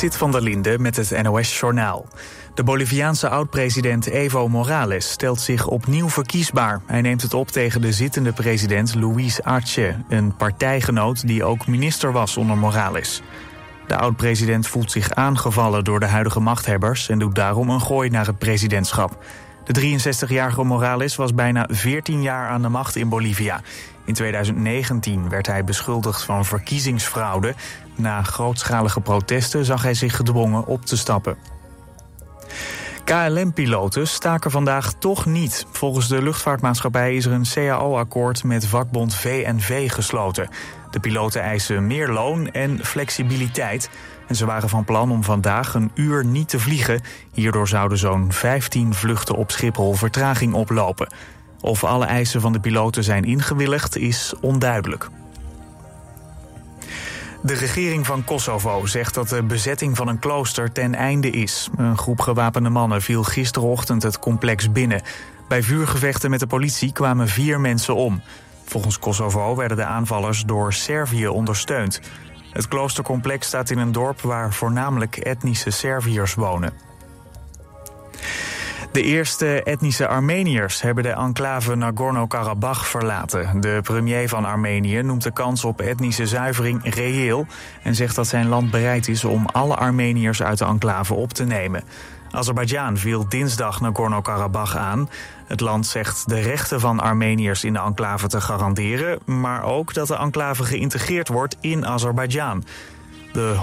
Zit van der Linde met het NOS-journaal. De Boliviaanse oud-president Evo Morales stelt zich opnieuw verkiesbaar. Hij neemt het op tegen de zittende president Luis Arce... een partijgenoot die ook minister was onder Morales. De oud-president voelt zich aangevallen door de huidige machthebbers... en doet daarom een gooi naar het presidentschap. De 63-jarige Morales was bijna 14 jaar aan de macht in Bolivia. In 2019 werd hij beschuldigd van verkiezingsfraude. Na grootschalige protesten zag hij zich gedwongen op te stappen. KLM-piloten staken vandaag toch niet. Volgens de luchtvaartmaatschappij is er een CAO-akkoord met vakbond VNV gesloten. De piloten eisen meer loon en flexibiliteit. En ze waren van plan om vandaag een uur niet te vliegen. Hierdoor zouden zo'n 15 vluchten op Schiphol vertraging oplopen. Of alle eisen van de piloten zijn ingewilligd is onduidelijk. De regering van Kosovo zegt dat de bezetting van een klooster ten einde is. Een groep gewapende mannen viel gisterochtend het complex binnen. Bij vuurgevechten met de politie kwamen vier mensen om. Volgens Kosovo werden de aanvallers door Servië ondersteund. Het kloostercomplex staat in een dorp waar voornamelijk etnische Serviërs wonen. De eerste etnische Armeniërs hebben de enclave Nagorno-Karabakh verlaten. De premier van Armenië noemt de kans op etnische zuivering reëel... en zegt dat zijn land bereid is om alle Armeniërs uit de enclave op te nemen. Azerbeidzjan viel dinsdag Nagorno-Karabakh aan. Het land zegt de rechten van Armeniërs in de enclave te garanderen... maar ook dat de enclave geïntegreerd wordt in Azerbeidzjan. De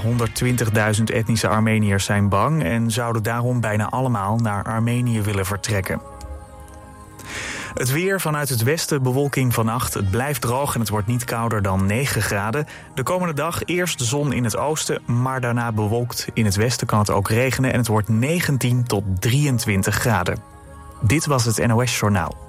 120.000 etnische Armeniërs zijn bang en zouden daarom bijna allemaal naar Armenië willen vertrekken. Het weer vanuit het westen, bewolking vannacht. Het blijft droog en het wordt niet kouder dan 9 graden. De komende dag eerst de zon in het oosten, maar daarna bewolkt. In het westen kan het ook regenen en het wordt 19 tot 23 graden. Dit was het NOS Journaal.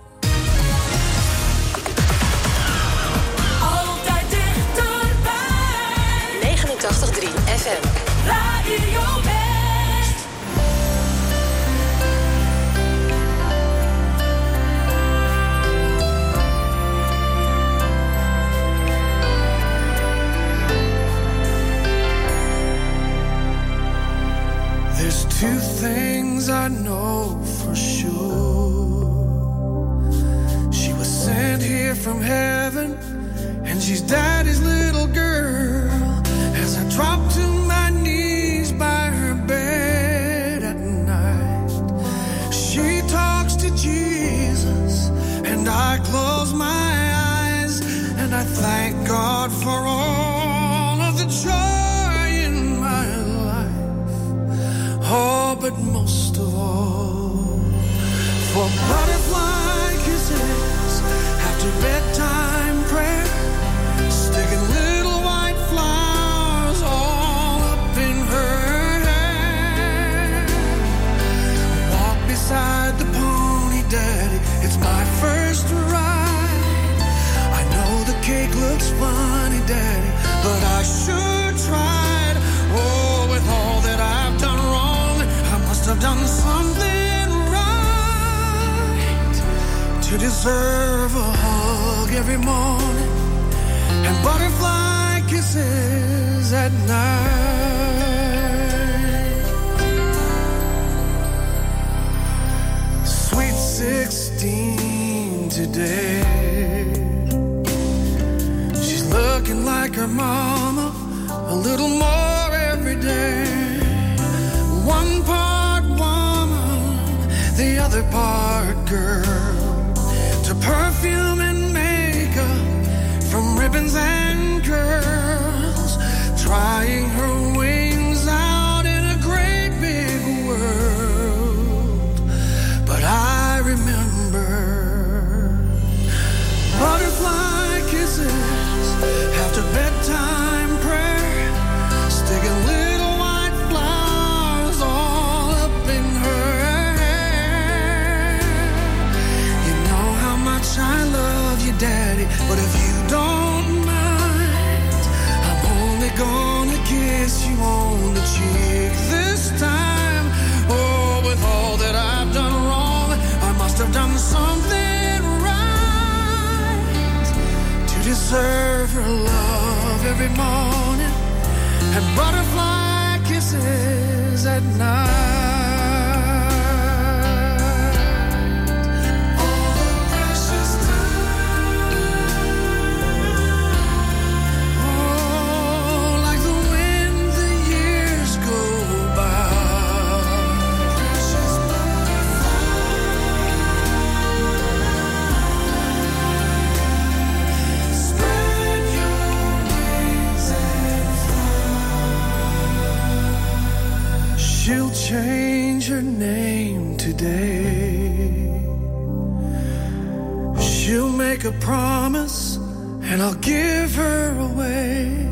She'll make a promise, and I'll give her away.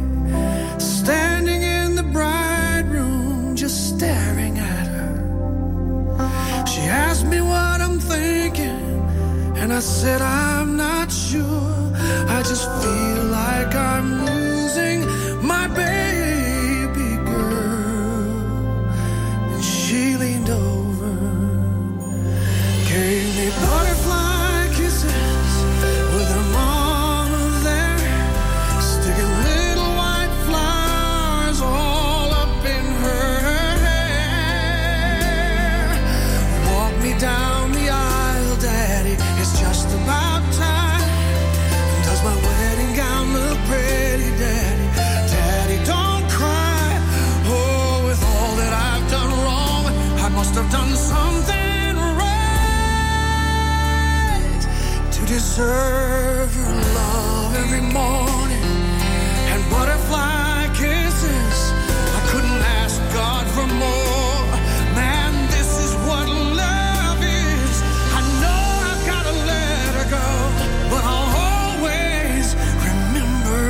Standing in the bride room, just staring at her. She asked me what I'm thinking, and I said I'm not sure. I just feel like I'm losing my baby deserve your love every morning and butterfly kisses. I couldn't ask God for more. Man, this is what love is. I know I've got to let her go, but I'll always remember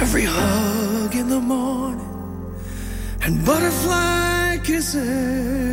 every hug in the morning and butterfly kisses.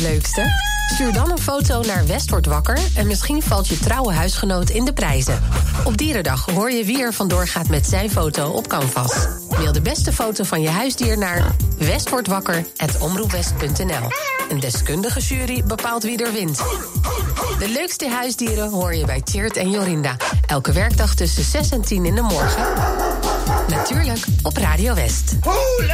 Leukste? Stuur dan een foto naar West wakker en misschien valt je trouwe huisgenoot in de prijzen. Op Dierendag hoor je wie er vandoor gaat met zijn foto op Canvas. Mail de beste foto van je huisdier naar westwordwakker.omroepwest.nl. Een deskundige jury bepaalt wie er wint. De leukste huisdieren hoor je bij Tjeerd en Jorinda. Elke werkdag tussen 6 en 10 in de morgen. Natuurlijk op Radio West. Hoe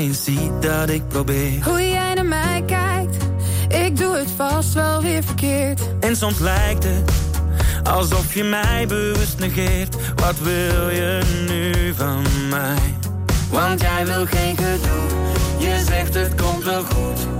Je ziet dat ik probeer. Hoe jij naar mij kijkt, ik doe het vast wel weer verkeerd. En soms lijkt het alsof je mij bewust negeert. Wat wil je nu van mij? Want jij wil geen gedoe, je zegt het komt wel goed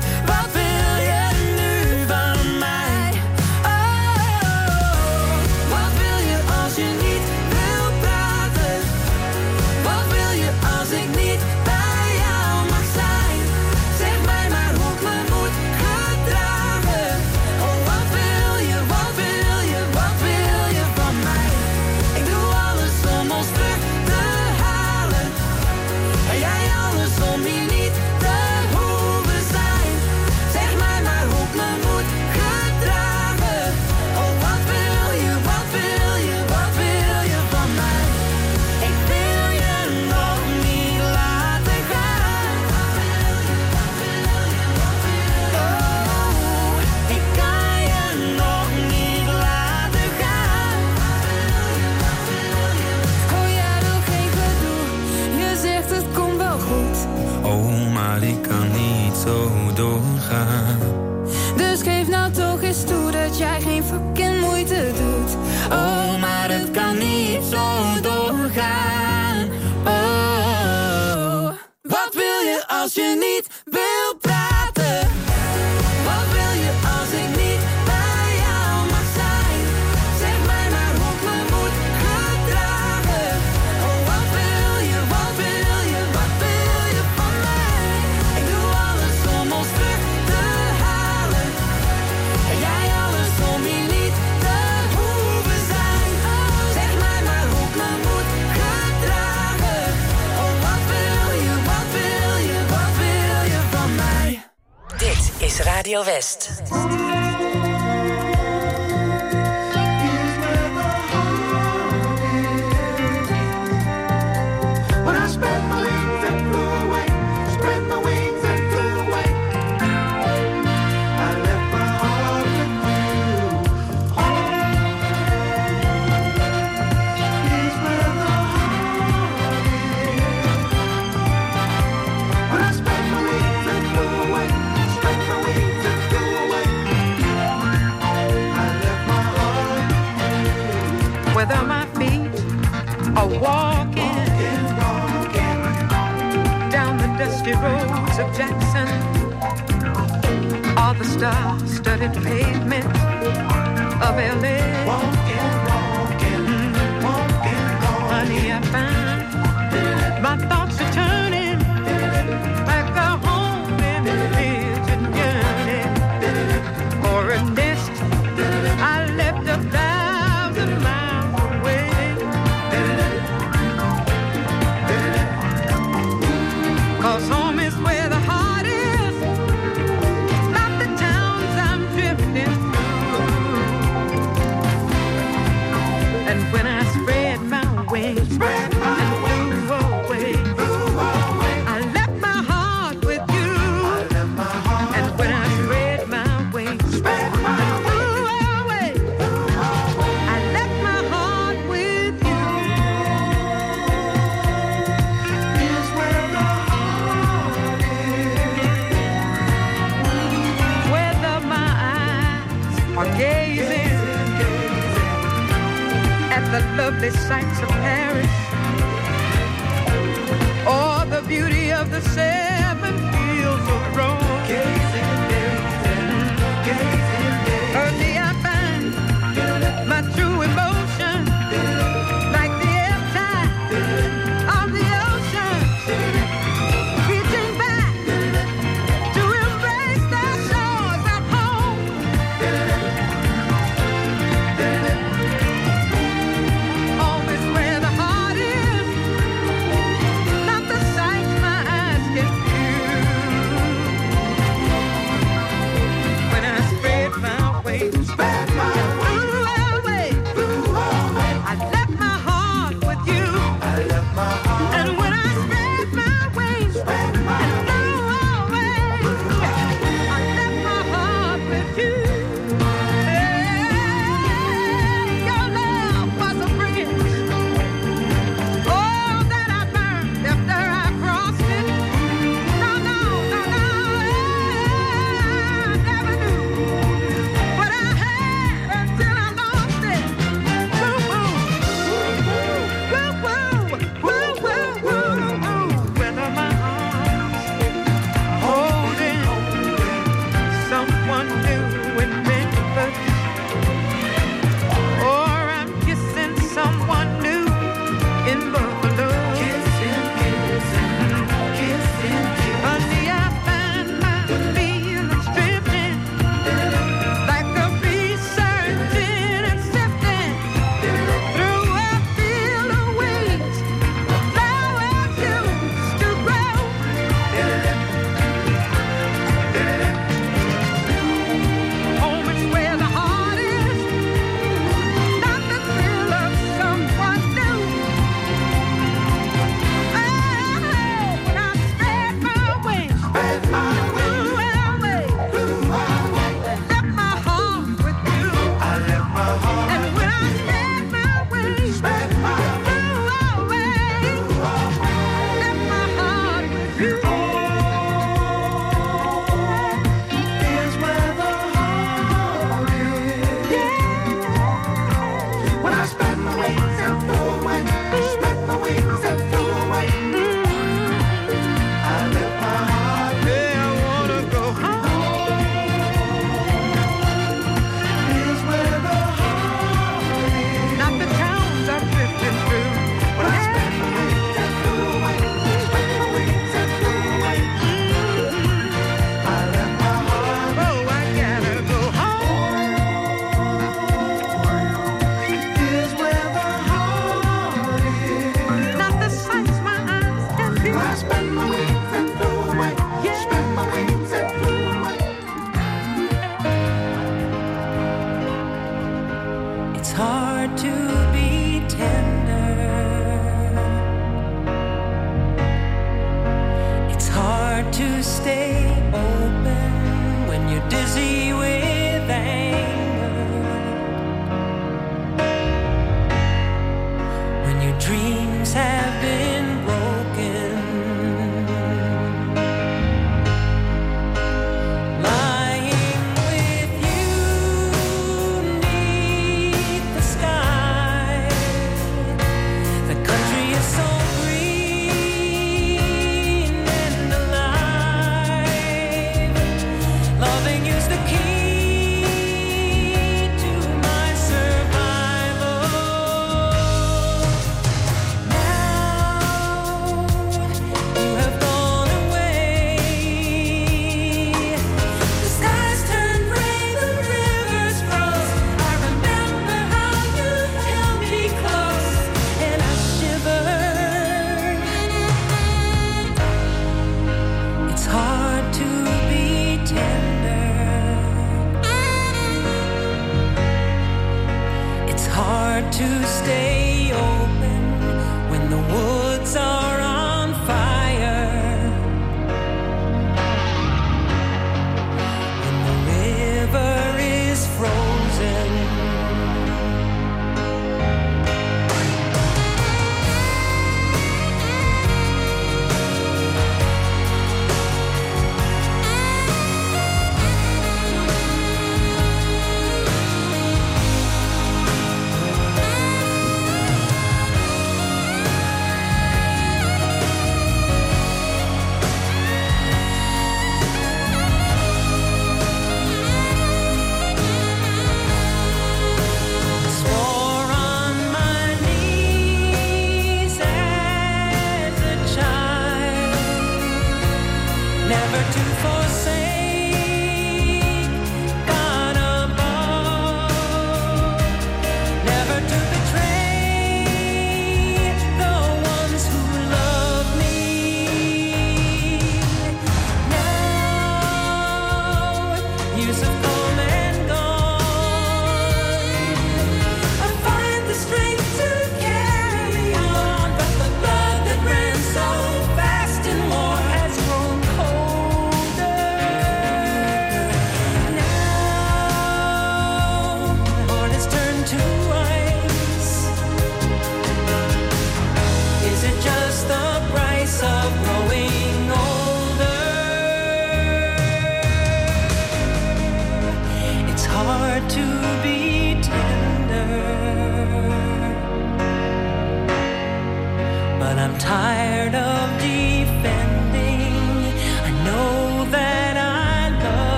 pavement of LA. Whoa. guys. Sign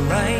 alright.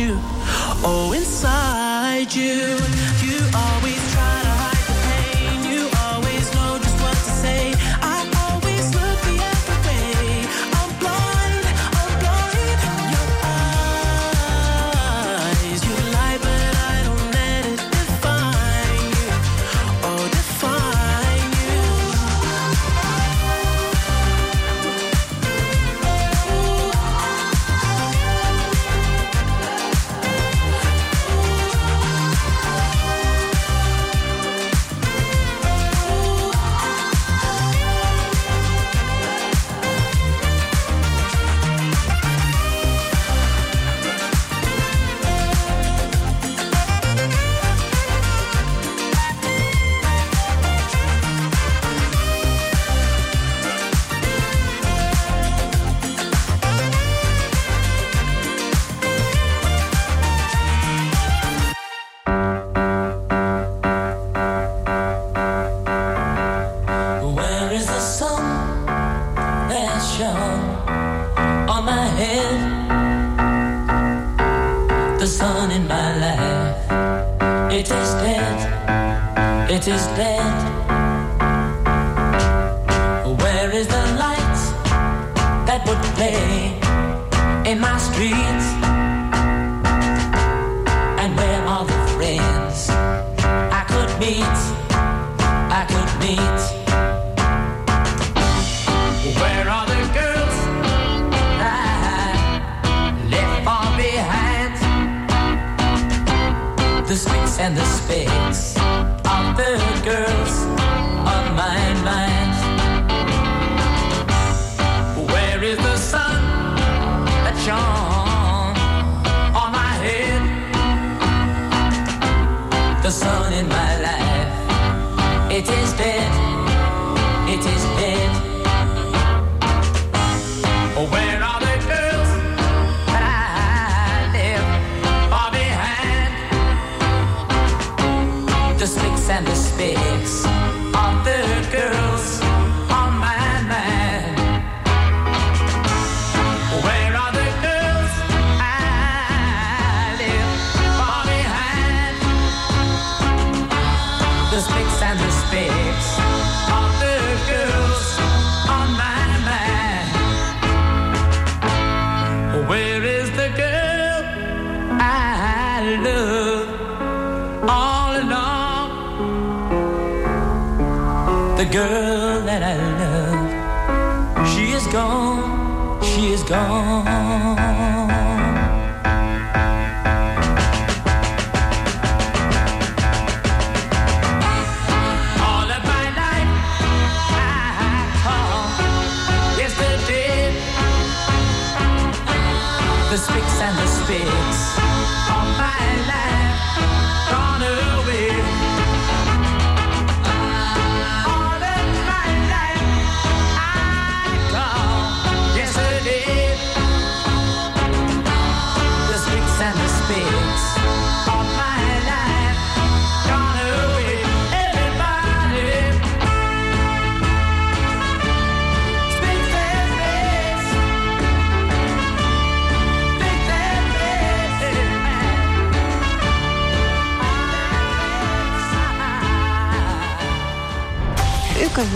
you, oh, inside you.